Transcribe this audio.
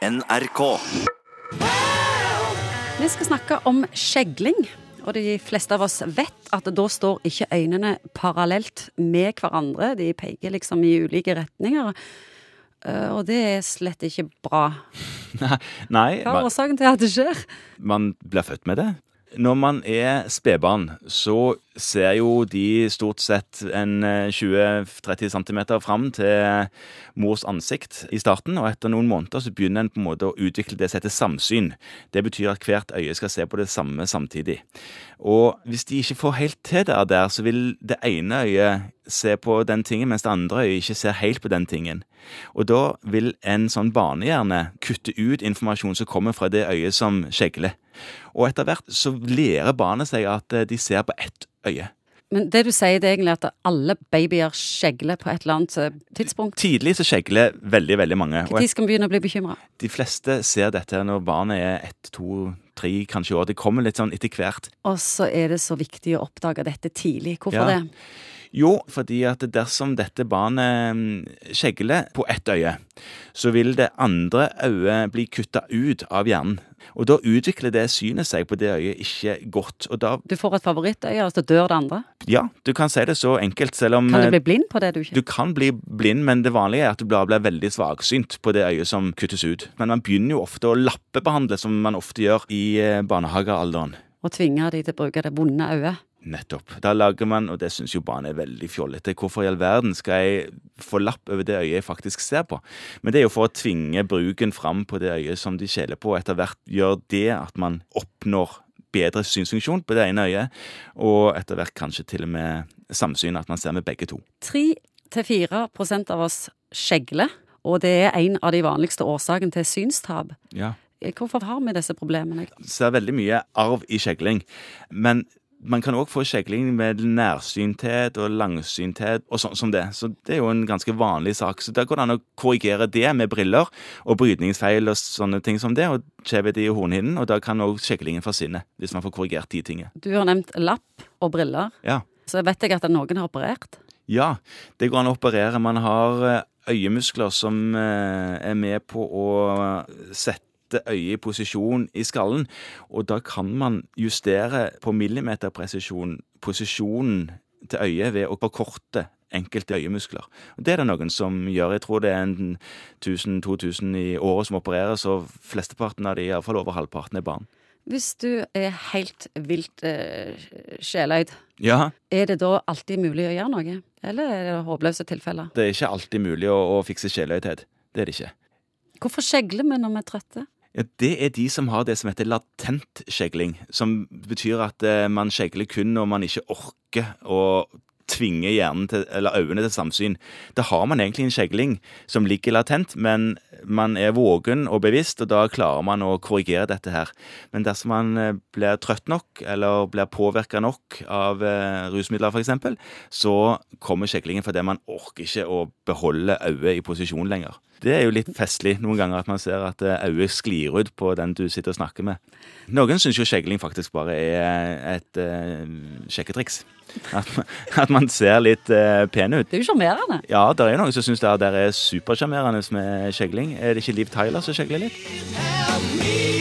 NRK. Vi skal snakke om skjegling. Og de fleste av oss vet at da står ikke øynene parallelt med hverandre. De peker liksom i ulike retninger. Eh, Og det er slett ikke bra. Nei, Hva er årsaken til at det skjer? man blir født med det. Når man er spedbarn, så ser jo de stort sett en eh, 20-30 cm fram til mors ansikt i starten, og etter noen måneder så begynner en på en måte å utvikle det som heter samsyn. Det betyr at hvert øye skal se på det samme samtidig. Og hvis de ikke får helt til det der, så vil det ene øyet se på den tingen, mens det andre øyet ikke ser helt på den tingen. Og da vil en sånn barnehjerne kutte ut informasjon som kommer fra det øyet som skjegler. Og etter hvert så lærer barnet seg at eh, de ser på ett øye. Men det du sier, det er egentlig at alle babyer skjegler på et eller annet eh, tidspunkt. Tidlig så skjegler veldig, veldig mange. Når skal vi begynne å bli bekymra? de fleste ser dette når barnet er ett, to, tre, kanskje år. Det kommer litt sånn etter hvert. Og så er det så viktig å oppdage dette tidlig. Hvorfor Ja. det? Jo, fordi at dersom dette barnet mm, skjegler på ett øye, så vil det andre øyet bli kutta ut av hjernen. Og da utvikler det synet seg på det øyet ikke godt. Og da, Du får et favorittøye, og så dør det andre. ja, du kan si det så enkelt, selv om Kan du eh, bli blind på det du ikke Du kan bli blind, men det vanlige er at du blir, blir veldig svaksynt på det øyet som kuttes ut. Men man begynner jo ofte å lappebehandle, som man ofte gjør i eh, barnehagealderen. Og tvinger de til å bruke det vonde øyet? Nettopp. Da lager man, og det syns jo barn er veldig fjollete, hvorfor i all verden skal jeg få lapp over det øyet jeg faktisk ser på? Men det er jo for å tvinge bruken fram på det øyet som de skjeler på, og etter hvert gjør det at man oppnår bedre synsfunksjon på det ene øyet, og etter hvert kanskje til og med samsyn, at man ser med begge to. 3-4% av oss skjegler, og det er en av de vanligste årsakene til synstap. Ja. Hvorfor har vi disse problemene? ser veldig mye arv i skjegling. Men man kan òg få skjegling med nærsynthet og langsynthet og sånn som det. Så det er jo en ganske vanlig sak. Så da går det an å korrigere det med briller og brytningsfeil og sånne ting som det, og kjevhet i hornhinnen, og da kan òg skjeglingen forsvinne, hvis man får korrigert de tingene. Du har nevnt lapp og briller. Ja. Så vet jeg at noen har operert. Ja, det går an å operere. Man har eh, øyemuskler som eh, er med på å sette øyet i posisjon i skallen, og da kan man justere på millimeterpresisjon posisjonen til øyet ved å forkorte enkelte øyemuskler. Og Det er det noen som gjør. Jeg tror det er en 1000-2000 i året som opereres, og flesteparten av de, iallfall over halvparten, er barn. Hvis du er helt vilt eh, sjeløyd, Ja, er det da alltid mulig å gjøre noe? Eller er det håpløse tilfeller? det er ikke alltid mulig å, å fikse sjeløydhet. Det er det ikke. Hvorfor skjegler vi når vi er trøtte? Ja, Det er de som har det som heter latent skjegling, som betyr at eh, man skjegler kun når man ikke orker å tvinge hjernen til, eller øynene til samsyn. Da har man egentlig en skjegling som ligger latent, men man er våken og bevisst, og da klarer man å korrigere dette her. Men dersom man eh, blir trøtt nok, eller blir påvirka nok av eh, rusmidler f.eks., så kommer skjeglingen fordi man orker ikke å beholde øyet i posisjon lenger. Det er jo litt festlig noen ganger at man ser at eh, øyet sklir ut på den du sitter og snakker med. Noen syns jo skjegling faktisk bare er et uh, sjekketriks. At, man- at man ser litt uh, pen ut. Det er jo sjarmerende. Ja, det er jo noen som syns det er- det er supersjarmerende med skjegling. Er det ikke Liv Tyler som skjegler litt? Help me